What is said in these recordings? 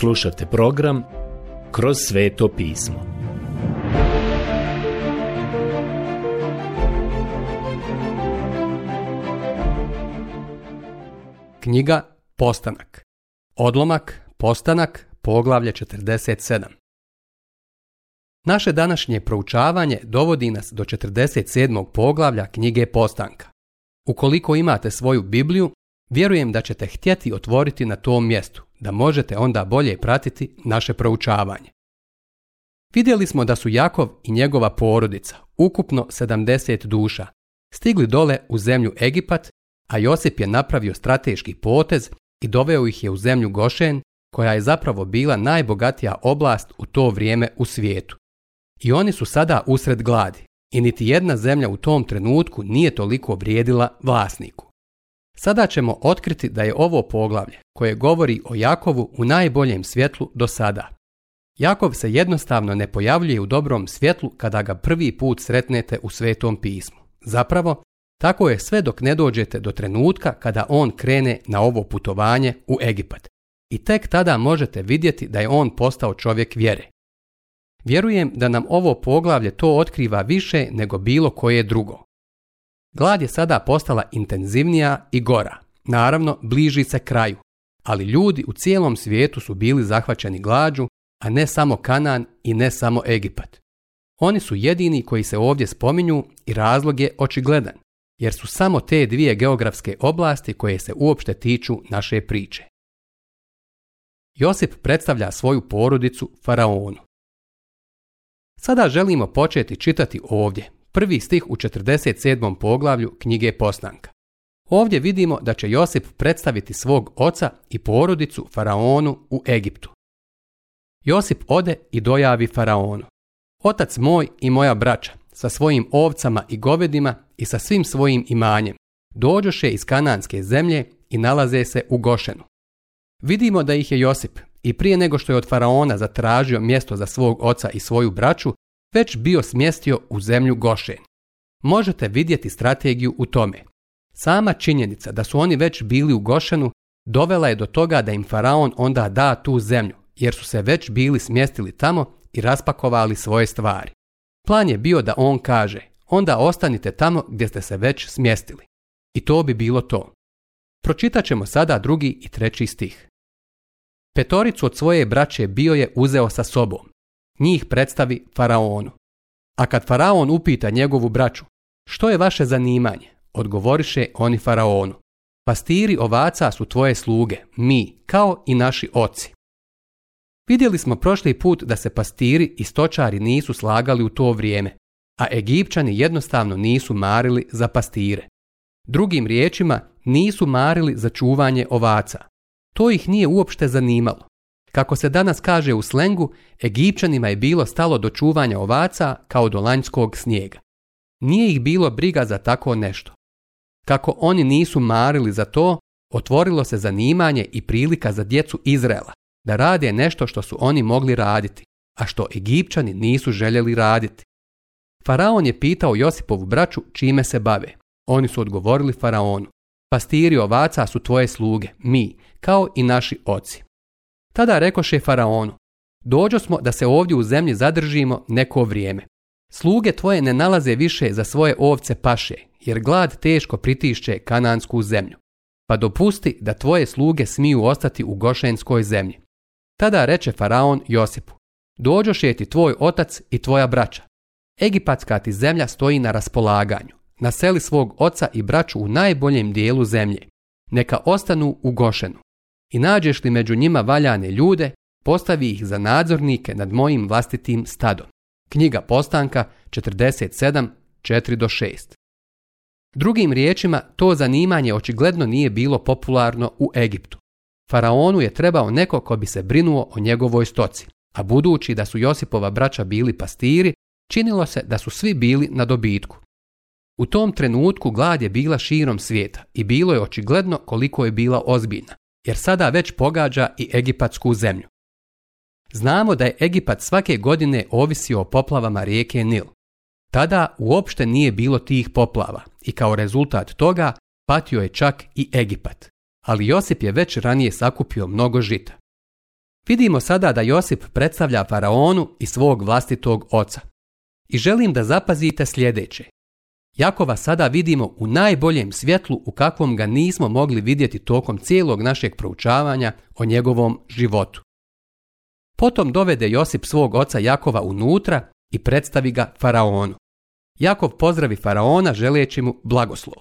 Slušajte program Kroz sveto pismo. Knjiga Postanak. Odlomak Postanak, poglavlje 47. Naše današnje proučavanje dovodi nas do 47. poglavlja knjige Postanka. Ukoliko imate svoju Bibliju, vjerujem da ćete htjeti otvoriti na tom mjestu da možete onda bolje pratiti naše proučavanje. Vidjeli smo da su Jakov i njegova porodica, ukupno 70 duša, stigli dole u zemlju Egipat, a Josip je napravio strateški potez i doveo ih je u zemlju Gošen, koja je zapravo bila najbogatija oblast u to vrijeme u svijetu. I oni su sada usred gladi i niti jedna zemlja u tom trenutku nije toliko vrijedila vlasniku. Sada ćemo otkriti da je ovo poglavlje koje govori o Jakovu u najboljem svjetlu do sada. Jakov se jednostavno ne pojavljuje u dobrom svjetlu kada ga prvi put sretnete u Svetom pismu. Zapravo, tako je sve dok ne dođete do trenutka kada on krene na ovo putovanje u Egipat. I tek tada možete vidjeti da je on postao čovjek vjere. Vjerujem da nam ovo poglavlje to otkriva više nego bilo koje drugo. Glad je sada postala intenzivnija i gora. Naravno, bliži se kraju. Ali ljudi u cijelom svijetu su bili zahvaćeni glađu, a ne samo Kanan i ne samo Egipat. Oni su jedini koji se ovdje spominju i razlog je očigledan, jer su samo te dvije geografske oblasti koje se uopšte tiču naše priče. Josip predstavlja svoju porodicu faraonu. Sada želimo početi čitati ovdje, prvi stih u 47. poglavlju knjige Postanka. Ovdje vidimo da će Josip predstaviti svog oca i porodicu faraonu u Egiptu. Josip ode i dojavi faraonu. Otac moj i moja braća, sa svojim ovcama i govedima i sa svim svojim imanjem, dođoše iz kananske zemlje i nalaze se u Gošenu. Vidimo da ih je Josip i prije nego što je od faraona zatražio mjesto za svog oca i svoju braću, već bio smjestio u zemlju Gošen. Možete vidjeti strategiju u tome. Sama činjenica da su oni već bili u Gošenu dovela je do toga da im faraon onda da tu zemlju, jer su se već bili smjestili tamo i raspakovali svoje stvari. Plan je bio da on kaže, onda ostanite tamo gdje ste se već smjestili. I to bi bilo to. Pročitat ćemo sada drugi i treći stih. Petoricu od svoje braće bio je uzeo sa sobom, njih predstavi faraonu. A kad faraon upita njegovu braću, što je vaše zanimanje, odgovoriše oni faraonu. Pastiri ovaca su tvoje sluge, mi, kao i naši oci. Vidjeli smo prošli put da se pastiri i stočari nisu slagali u to vrijeme, a Egipćani jednostavno nisu marili za pastire. Drugim riječima, nisu marili za čuvanje ovaca. To ih nije uopšte zanimalo. Kako se danas kaže u slengu, Egipćanima je bilo stalo do čuvanja ovaca kao do lanjskog snijega. Nije ih bilo briga za tako nešto. Kako oni nisu marili za to, otvorilo se zanimanje i prilika za djecu Izraela da rade nešto što su oni mogli raditi, a što Egipćani nisu željeli raditi. Faraon je pitao Josipovu braću čime se bave. Oni su odgovorili Faraonu. Pastiri ovaca su tvoje sluge, mi, kao i naši oci. Tada rekoše faraonu, dođo smo da se ovdje u zemlji zadržimo neko vrijeme. Sluge tvoje ne nalaze više za svoje ovce paše, jer glad teško pritišće kanansku zemlju. Pa dopusti da tvoje sluge smiju ostati u gošenskoj zemlji. Tada reče faraon Josipu, dođoše ti tvoj otac i tvoja braća. Egipatska ti zemlja stoji na raspolaganju. Naseli svog oca i braću u najboljem dijelu zemlje. Neka ostanu u Gošenu i nađeš li među njima valjane ljude, postavi ih za nadzornike nad mojim vlastitim stadom. Knjiga Postanka 47, 4 do 6. Drugim riječima, to zanimanje očigledno nije bilo popularno u Egiptu. Faraonu je trebao neko ko bi se brinuo o njegovoj stoci, a budući da su Josipova braća bili pastiri, činilo se da su svi bili na dobitku. U tom trenutku glad je bila širom svijeta i bilo je očigledno koliko je bila ozbiljna jer sada već pogađa i egipatsku zemlju. Znamo da je Egipat svake godine ovisio o poplavama rijeke Nil. Tada uopšte nije bilo tih poplava i kao rezultat toga patio je čak i Egipat. Ali Josip je već ranije sakupio mnogo žita. Vidimo sada da Josip predstavlja faraonu i svog vlastitog oca. I želim da zapazite sljedeće. Jakova sada vidimo u najboljem svjetlu u kakvom ga nismo mogli vidjeti tokom cijelog našeg proučavanja o njegovom životu. Potom dovede Josip svog oca Jakova unutra i predstavi ga faraonu. Jakov pozdravi faraona želeći mu blagoslov.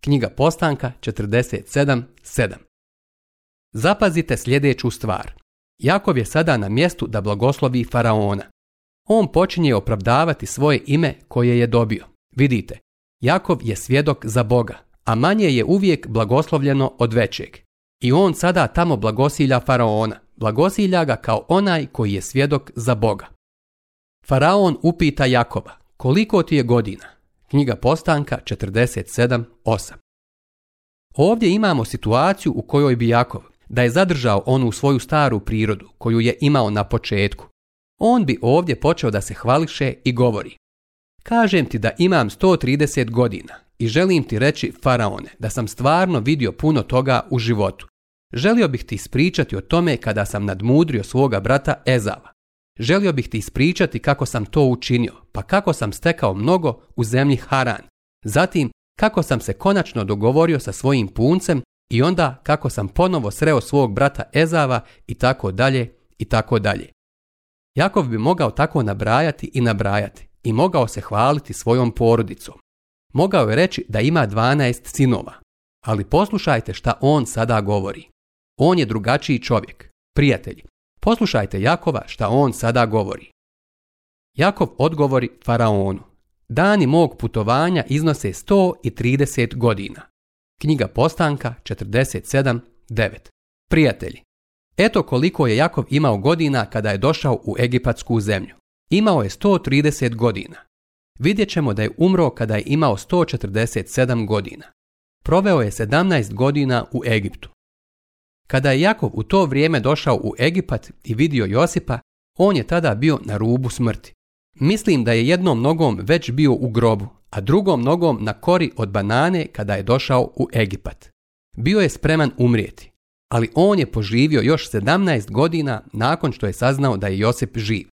Knjiga Postanka 47.7 Zapazite sljedeću stvar. Jakov je sada na mjestu da blagoslovi faraona. On počinje opravdavati svoje ime koje je dobio. Vidite, Jakov je svjedok za Boga, a manje je uvijek blagoslovljeno od većeg. I on sada tamo blagosilja faraona, blagosilja ga kao onaj koji je svjedok za Boga. Faraon upita Jakova, koliko ti je godina? Knjiga Postanka 47.8 Ovdje imamo situaciju u kojoj bi Jakov, da je zadržao onu svoju staru prirodu koju je imao na početku, on bi ovdje počeo da se hvališe i govori. Kažem ti da imam 130 godina i želim ti reći, faraone, da sam stvarno vidio puno toga u životu. Želio bih ti ispričati o tome kada sam nadmudrio svoga brata Ezava. Želio bih ti ispričati kako sam to učinio, pa kako sam stekao mnogo u zemlji Haran. Zatim, kako sam se konačno dogovorio sa svojim puncem i onda kako sam ponovo sreo svog brata Ezava i tako dalje i tako dalje. Jakov bi mogao tako nabrajati i nabrajati i mogao se hvaliti svojom porodicom. Mogao je reći da ima 12 sinova, ali poslušajte šta on sada govori. On je drugačiji čovjek. Prijatelji, poslušajte Jakova šta on sada govori. Jakov odgovori faraonu. Dani mog putovanja iznose 130 godina. Knjiga Postanka 47.9. Prijatelji, eto koliko je Jakov imao godina kada je došao u egipatsku zemlju. Imao je 130 godina. Vidjet ćemo da je umro kada je imao 147 godina. Proveo je 17 godina u Egiptu. Kada je Jakov u to vrijeme došao u Egipat i vidio Josipa, on je tada bio na rubu smrti. Mislim da je jednom nogom već bio u grobu, a drugom nogom na kori od banane kada je došao u Egipat. Bio je spreman umrijeti, ali on je poživio još 17 godina nakon što je saznao da je Josip živ.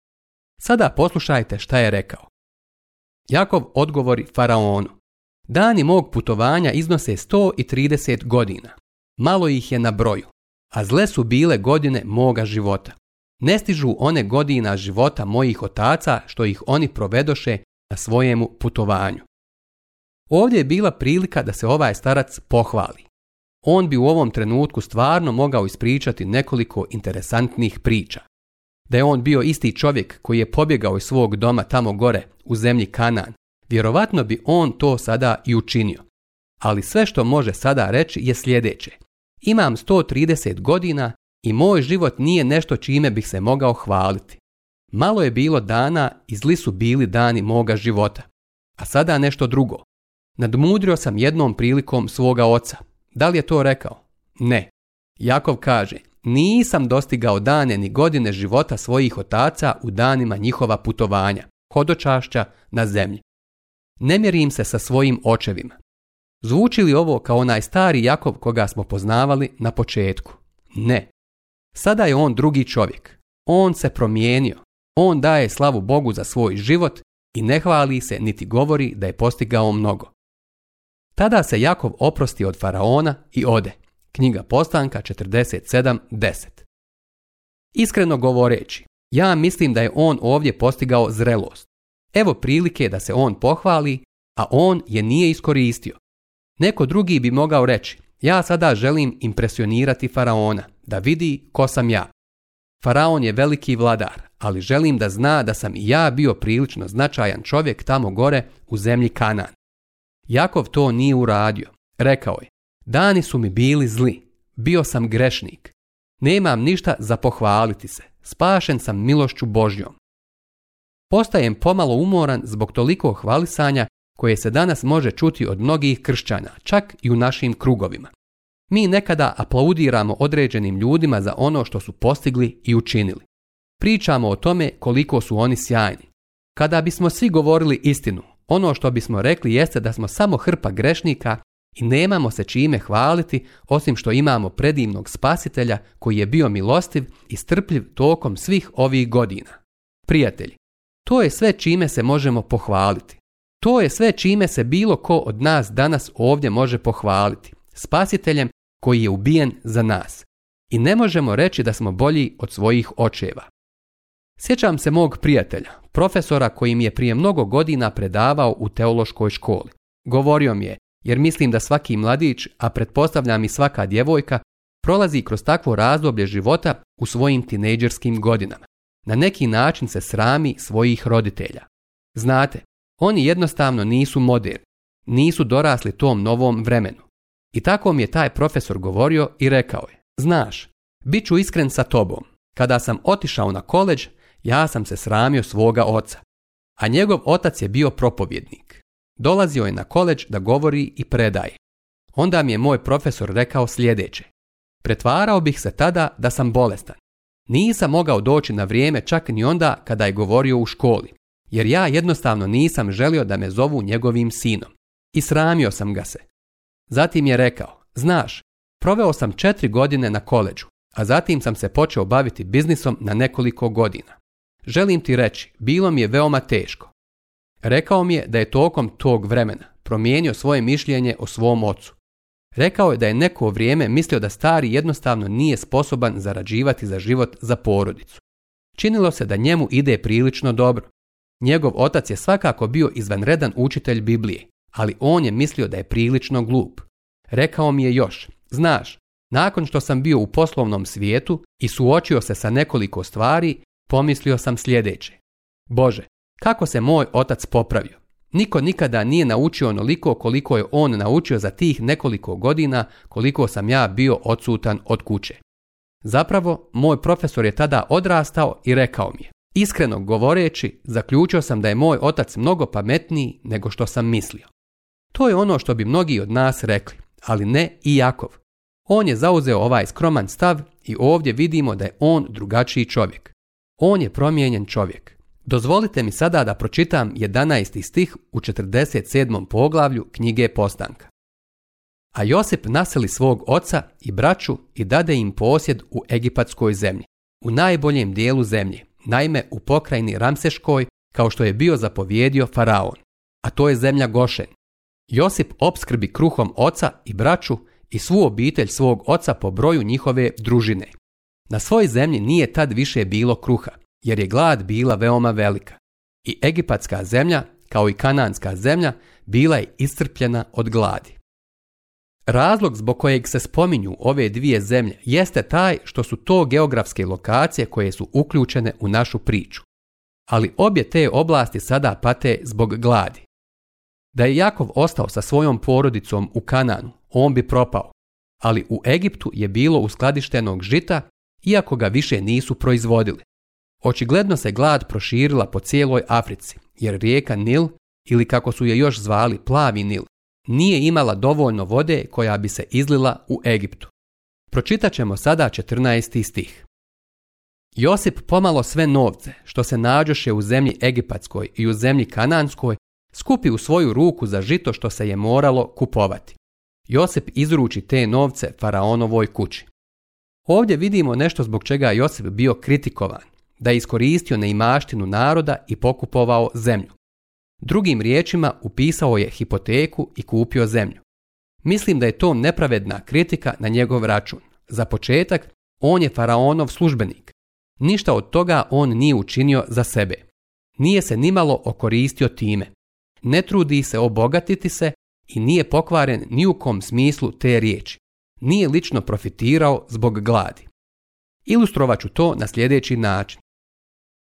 Sada poslušajte šta je rekao. Jakov odgovori faraonu. Dani mog putovanja iznose 130 godina. Malo ih je na broju, a zle su bile godine moga života. Ne stižu one godina života mojih otaca što ih oni provedoše na svojemu putovanju. Ovdje je bila prilika da se ovaj starac pohvali. On bi u ovom trenutku stvarno mogao ispričati nekoliko interesantnih priča da je on bio isti čovjek koji je pobjegao iz svog doma tamo gore, u zemlji Kanan, vjerovatno bi on to sada i učinio. Ali sve što može sada reći je sljedeće. Imam 130 godina i moj život nije nešto čime bih se mogao hvaliti. Malo je bilo dana i zli su bili dani moga života. A sada nešto drugo. Nadmudrio sam jednom prilikom svoga oca. Da li je to rekao? Ne. Jakov kaže, nisam dostigao dane ni godine života svojih otaca u danima njihova putovanja, hodočašća na zemlji. Ne mjerim se sa svojim očevima. Zvuči li ovo kao onaj stari Jakov koga smo poznavali na početku? Ne. Sada je on drugi čovjek. On se promijenio. On daje slavu Bogu za svoj život i ne hvali se niti govori da je postigao mnogo. Tada se Jakov oprosti od faraona i ode. Knjiga Postanka 47.10. Iskreno govoreći, ja mislim da je on ovdje postigao zrelost. Evo prilike da se on pohvali, a on je nije iskoristio. Neko drugi bi mogao reći, ja sada želim impresionirati faraona, da vidi ko sam ja. Faraon je veliki vladar, ali želim da zna da sam i ja bio prilično značajan čovjek tamo gore u zemlji Kanan. Jakov to nije uradio. Rekao je, Dani su mi bili zli. Bio sam grešnik. Nemam ništa za pohvaliti se. Spašen sam milošću Božjom. Postajem pomalo umoran zbog toliko hvalisanja koje se danas može čuti od mnogih kršćana, čak i u našim krugovima. Mi nekada aplaudiramo određenim ljudima za ono što su postigli i učinili. Pričamo o tome koliko su oni sjajni. Kada bismo svi govorili istinu, ono što bismo rekli jeste da smo samo hrpa grešnika i nemamo se čime hvaliti osim što imamo predivnog spasitelja koji je bio milostiv i strpljiv tokom svih ovih godina. Prijatelji, to je sve čime se možemo pohvaliti. To je sve čime se bilo ko od nas danas ovdje može pohvaliti. Spasiteljem koji je ubijen za nas. I ne možemo reći da smo bolji od svojih očeva. Sjećam se mog prijatelja, profesora koji mi je prije mnogo godina predavao u teološkoj školi. Govorio mi je, jer mislim da svaki mladić, a pretpostavljam i svaka djevojka, prolazi kroz takvo razdoblje života u svojim tinejdžerskim godinama. Na neki način se srami svojih roditelja. Znate, oni jednostavno nisu moderni, nisu dorasli tom novom vremenu. I tako mi je taj profesor govorio i rekao je, znaš, bit ću iskren sa tobom, kada sam otišao na koleđ, ja sam se sramio svoga oca. A njegov otac je bio propovjednik. Dolazio je na koleđ da govori i predaje. Onda mi je moj profesor rekao sljedeće. Pretvarao bih se tada da sam bolestan. Nisam mogao doći na vrijeme čak ni onda kada je govorio u školi, jer ja jednostavno nisam želio da me zovu njegovim sinom. I sramio sam ga se. Zatim je rekao, znaš, proveo sam četiri godine na koleđu, a zatim sam se počeo baviti biznisom na nekoliko godina. Želim ti reći, bilo mi je veoma teško. Rekao mi je da je tokom tog vremena promijenio svoje mišljenje o svom ocu. Rekao je da je neko vrijeme mislio da stari jednostavno nije sposoban zarađivati za život za porodicu. Činilo se da njemu ide prilično dobro. Njegov otac je svakako bio izvanredan učitelj Biblije, ali on je mislio da je prilično glup. Rekao mi je još, znaš, nakon što sam bio u poslovnom svijetu i suočio se sa nekoliko stvari, pomislio sam sljedeće. Bože, kako se moj otac popravio? Niko nikada nije naučio onoliko koliko je on naučio za tih nekoliko godina koliko sam ja bio odsutan od kuće. Zapravo, moj profesor je tada odrastao i rekao mi je. Iskreno govoreći, zaključio sam da je moj otac mnogo pametniji nego što sam mislio. To je ono što bi mnogi od nas rekli, ali ne i Jakov. On je zauzeo ovaj skroman stav i ovdje vidimo da je on drugačiji čovjek. On je promijenjen čovjek. Dozvolite mi sada da pročitam 11. stih u 47. poglavlju knjige Postanka. A Josip naseli svog oca i braću i dade im posjed u egipatskoj zemlji, u najboljem dijelu zemlje, naime u pokrajini Ramseškoj, kao što je bio zapovjedio faraon, a to je zemlja Gošen. Josip opskrbi kruhom oca i braću i svu obitelj svog oca po broju njihove družine. Na svoj zemlji nije tad više bilo kruha, jer je glad bila veoma velika. I egipatska zemlja, kao i kananska zemlja, bila je iscrpljena od gladi. Razlog zbog kojeg se spominju ove dvije zemlje jeste taj što su to geografske lokacije koje su uključene u našu priču. Ali obje te oblasti sada pate zbog gladi. Da je Jakov ostao sa svojom porodicom u Kananu, on bi propao, ali u Egiptu je bilo uskladištenog žita, iako ga više nisu proizvodili. Očigledno se glad proširila po cijeloj Africi, jer rijeka Nil, ili kako su je još zvali plavi Nil, nije imala dovoljno vode koja bi se izlila u Egiptu. Pročitat ćemo sada 14. stih. Josip pomalo sve novce, što se nađoše u zemlji Egipatskoj i u zemlji Kananskoj, skupi u svoju ruku za žito što se je moralo kupovati. Josip izruči te novce faraonovoj kući. Ovdje vidimo nešto zbog čega je Josip bio kritikovan da je iskoristio neimaštinu naroda i pokupovao zemlju. Drugim riječima upisao je hipoteku i kupio zemlju. Mislim da je to nepravedna kritika na njegov račun. Za početak, on je faraonov službenik. Ništa od toga on nije učinio za sebe. Nije se nimalo okoristio time. Ne trudi se obogatiti se i nije pokvaren ni u kom smislu te riječi. Nije lično profitirao zbog gladi. Ilustrovaću to na sljedeći način.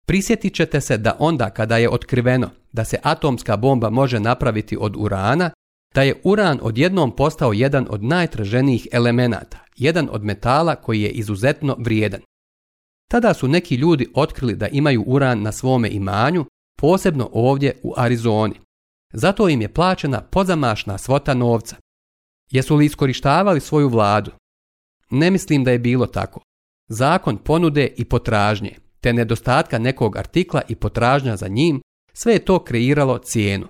Prisjetit ćete se da onda kada je otkriveno da se atomska bomba može napraviti od urana, da je uran odjednom postao jedan od najtraženijih elemenata, jedan od metala koji je izuzetno vrijedan. Tada su neki ljudi otkrili da imaju uran na svome imanju, posebno ovdje u Arizoni. Zato im je plaćena pozamašna svota novca. Jesu li iskorištavali svoju vladu? Ne mislim da je bilo tako. Zakon ponude i potražnje te nedostatka nekog artikla i potražnja za njim, sve je to kreiralo cijenu.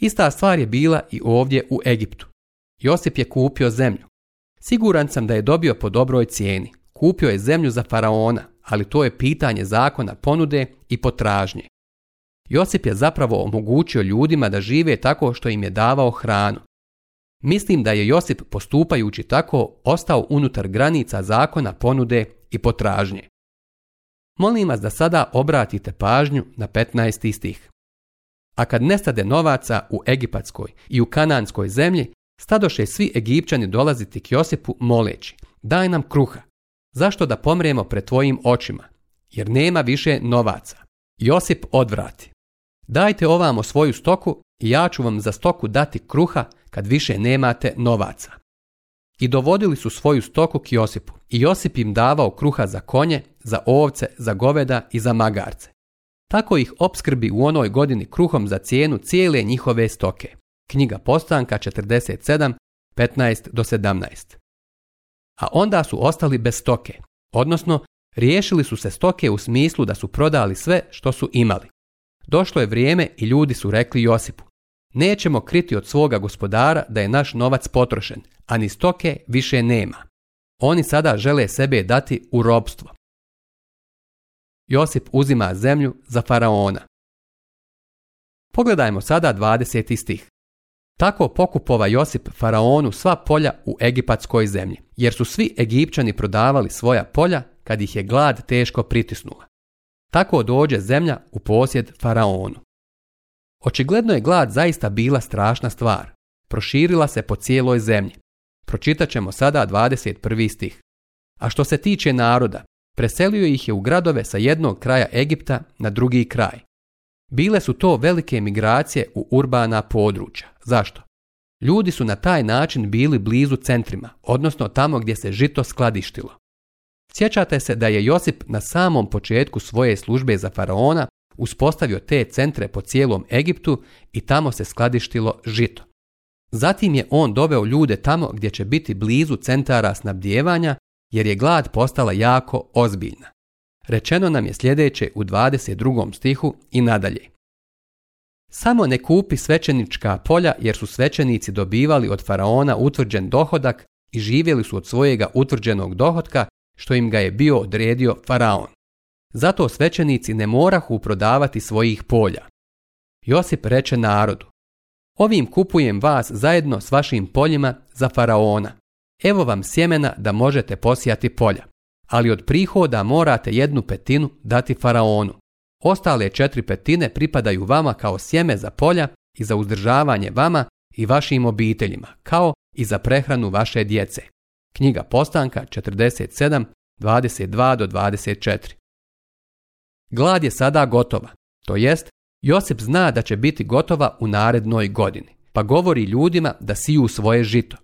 Ista stvar je bila i ovdje u Egiptu. Josip je kupio zemlju. Siguran sam da je dobio po dobroj cijeni. Kupio je zemlju za faraona, ali to je pitanje zakona ponude i potražnje. Josip je zapravo omogućio ljudima da žive tako što im je davao hranu. Mislim da je Josip postupajući tako ostao unutar granica zakona ponude i potražnje molim vas da sada obratite pažnju na 15. stih. A kad nestade novaca u Egipatskoj i u Kananskoj zemlji, stadoše svi Egipćani dolaziti k Josipu moleći, daj nam kruha, zašto da pomrijemo pred tvojim očima, jer nema više novaca. Josip odvrati, dajte ovamo svoju stoku i ja ću vam za stoku dati kruha kad više nemate novaca. I dovodili su svoju stoku k Josipu. I Josip im davao kruha za konje, za ovce, za goveda i za magarce. Tako ih opskrbi u onoj godini kruhom za cijenu cijele njihove stoke. Knjiga Postanka 47, 15 do 17. A onda su ostali bez stoke, odnosno riješili su se stoke u smislu da su prodali sve što su imali. Došlo je vrijeme i ljudi su rekli Josipu, Nećemo kriti od svoga gospodara da je naš novac potrošen, a ni stoke više nema. Oni sada žele sebe dati u robstvo. Josip uzima zemlju za faraona. Pogledajmo sada 20. stih. Tako pokupova Josip faraonu sva polja u egipatskoj zemlji, jer su svi egipćani prodavali svoja polja kad ih je glad teško pritisnula. Tako dođe zemlja u posjed faraonu. Očigledno je glad zaista bila strašna stvar. Proširila se po cijeloj zemlji. Pročitat ćemo sada 21. stih. A što se tiče naroda, preselio ih je u gradove sa jednog kraja Egipta na drugi kraj. Bile su to velike migracije u urbana područja. Zašto? Ljudi su na taj način bili blizu centrima, odnosno tamo gdje se žito skladištilo. Sjećate se da je Josip na samom početku svoje službe za faraona uspostavio te centre po cijelom Egiptu i tamo se skladištilo žito. Zatim je on doveo ljude tamo gdje će biti blizu centara snabdijevanja jer je glad postala jako ozbiljna. Rečeno nam je sljedeće u 22. stihu i nadalje. Samo ne kupi svećenička polja jer su svećenici dobivali od faraona utvrđen dohodak i živjeli su od svojega utvrđenog dohotka što im ga je bio odredio faraon. Zato svećenici ne morahu prodavati svojih polja. Josip reče narodu, ovim kupujem vas zajedno s vašim poljima za faraona. Evo vam sjemena da možete posijati polja, ali od prihoda morate jednu petinu dati faraonu. Ostale četiri petine pripadaju vama kao sjeme za polja i za uzdržavanje vama i vašim obiteljima, kao i za prehranu vaše djece. Knjiga Postanka 47, 22 do 24. Glad je sada gotova, to jest Josip zna da će biti gotova u narednoj godini, pa govori ljudima da siju svoje žito.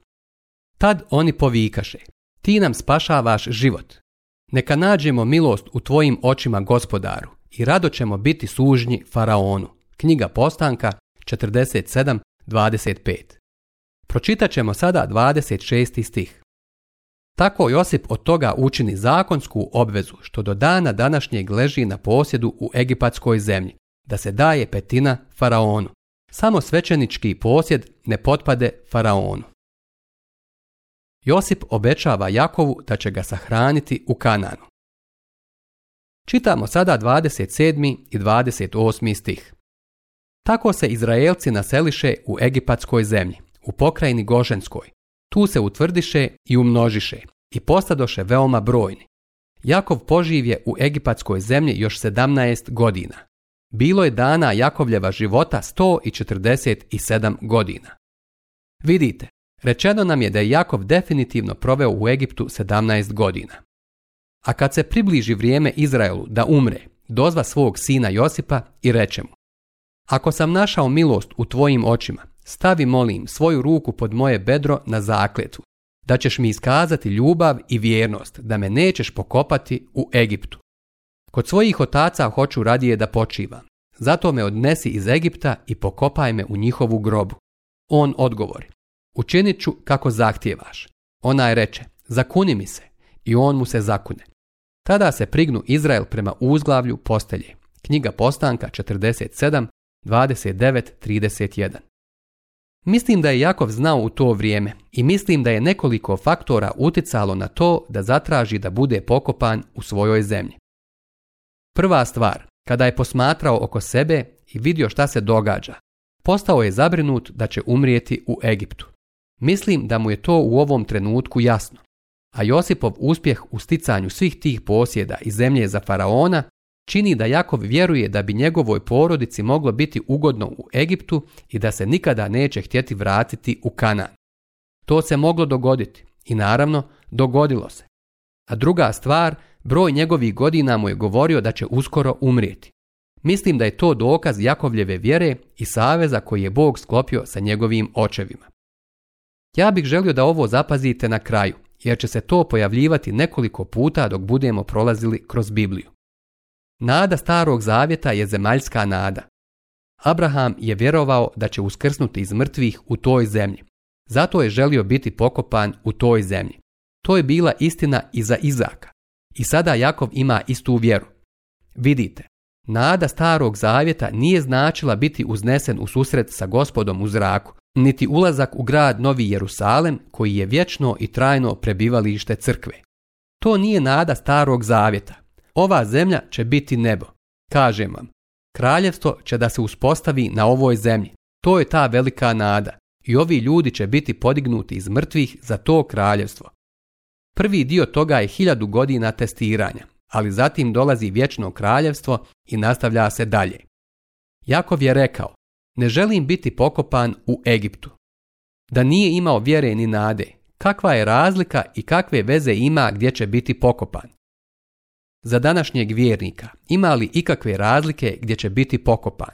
Tad oni povikaše, ti nam spašavaš život. Neka nađemo milost u tvojim očima gospodaru i rado ćemo biti sužnji faraonu. Knjiga Postanka 47.25 Pročitat ćemo sada 26. stih. Tako Josip od toga učini zakonsku obvezu što do dana današnjeg leži na posjedu u egipatskoj zemlji, da se daje petina faraonu. Samo svećenički posjed ne potpade faraonu. Josip obećava Jakovu da će ga sahraniti u Kananu. Čitamo sada 27. i 28. stih. Tako se Izraelci naseliše u egipatskoj zemlji, u pokrajini Goženskoj, tu se utvrdiše i umnožiše i postadoše veoma brojni. Jakov poživje u egipatskoj zemlji još 17 godina. Bilo je dana Jakovljeva života 147 godina. Vidite, rečeno nam je da je Jakov definitivno proveo u Egiptu 17 godina. A kad se približi vrijeme Izraelu da umre, dozva svog sina Josipa i reče mu Ako sam našao milost u tvojim očima, Stavi molim svoju ruku pod moje bedro na zakletu, da ćeš mi iskazati ljubav i vjernost, da me nećeš pokopati u Egiptu. Kod svojih otaca hoću radije da počivam. Zato me odnesi iz Egipta i pokopaj me u njihovu grobu. On odgovori, učinit ću kako zahtijevaš. Ona je reče, zakuni mi se, i on mu se zakune. Tada se prignu Izrael prema uzglavlju postelje. Knjiga postanka 47, 29, 31. Mislim da je Jakov znao u to vrijeme i mislim da je nekoliko faktora uticalo na to da zatraži da bude pokopan u svojoj zemlji. Prva stvar, kada je posmatrao oko sebe i vidio šta se događa, postao je zabrinut da će umrijeti u Egiptu. Mislim da mu je to u ovom trenutku jasno. A Josipov uspjeh u sticanju svih tih posjeda i zemlje za faraona čini da Jakov vjeruje da bi njegovoj porodici moglo biti ugodno u Egiptu i da se nikada neće htjeti vratiti u Kanan. To se moglo dogoditi i naravno dogodilo se. A druga stvar, broj njegovih godina mu je govorio da će uskoro umrijeti. Mislim da je to dokaz Jakovljeve vjere i saveza koji je Bog sklopio sa njegovim očevima. Ja bih želio da ovo zapazite na kraju, jer će se to pojavljivati nekoliko puta dok budemo prolazili kroz Bibliju. Nada starog zavjeta je zemaljska nada. Abraham je vjerovao da će uskrsnuti iz mrtvih u toj zemlji. Zato je želio biti pokopan u toj zemlji. To je bila istina i za Izaka. I sada Jakov ima istu vjeru. Vidite, nada starog zavjeta nije značila biti uznesen u susret sa gospodom u zraku, niti ulazak u grad Novi Jerusalem koji je vječno i trajno prebivalište crkve. To nije nada starog zavjeta. Ova zemlja će biti nebo. Kažem vam, kraljevstvo će da se uspostavi na ovoj zemlji. To je ta velika nada. I ovi ljudi će biti podignuti iz mrtvih za to kraljevstvo. Prvi dio toga je hiljadu godina testiranja, ali zatim dolazi vječno kraljevstvo i nastavlja se dalje. Jakov je rekao, ne želim biti pokopan u Egiptu. Da nije imao vjere ni nade, kakva je razlika i kakve veze ima gdje će biti pokopan za današnjeg vjernika ima li ikakve razlike gdje će biti pokopan?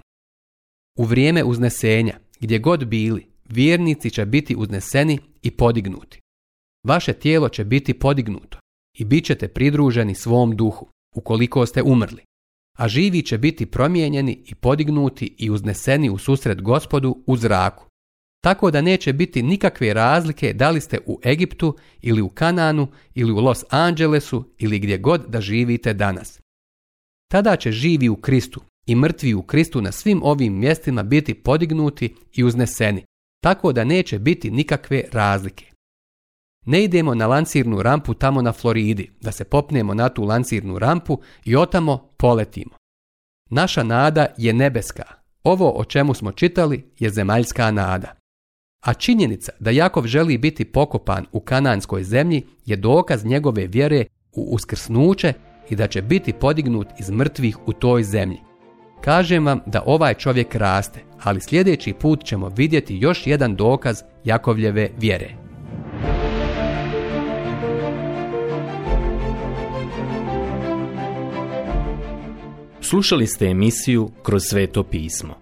U vrijeme uznesenja, gdje god bili, vjernici će biti uzneseni i podignuti. Vaše tijelo će biti podignuto i bit ćete pridruženi svom duhu, ukoliko ste umrli. A živi će biti promijenjeni i podignuti i uzneseni u susret gospodu u zraku, tako da neće biti nikakve razlike da li ste u Egiptu ili u Kananu ili u Los Angelesu ili gdje god da živite danas. Tada će živi u Kristu i mrtvi u Kristu na svim ovim mjestima biti podignuti i uzneseni, tako da neće biti nikakve razlike. Ne idemo na lancirnu rampu tamo na Floridi, da se popnemo na tu lancirnu rampu i otamo poletimo. Naša nada je nebeska. Ovo o čemu smo čitali je zemaljska nada. A činjenica da Jakov želi biti pokopan u kananskoj zemlji je dokaz njegove vjere u uskrsnuće i da će biti podignut iz mrtvih u toj zemlji. Kažem vam da ovaj čovjek raste, ali sljedeći put ćemo vidjeti još jedan dokaz Jakovljeve vjere. Slušali ste emisiju Kroz sveto pismo.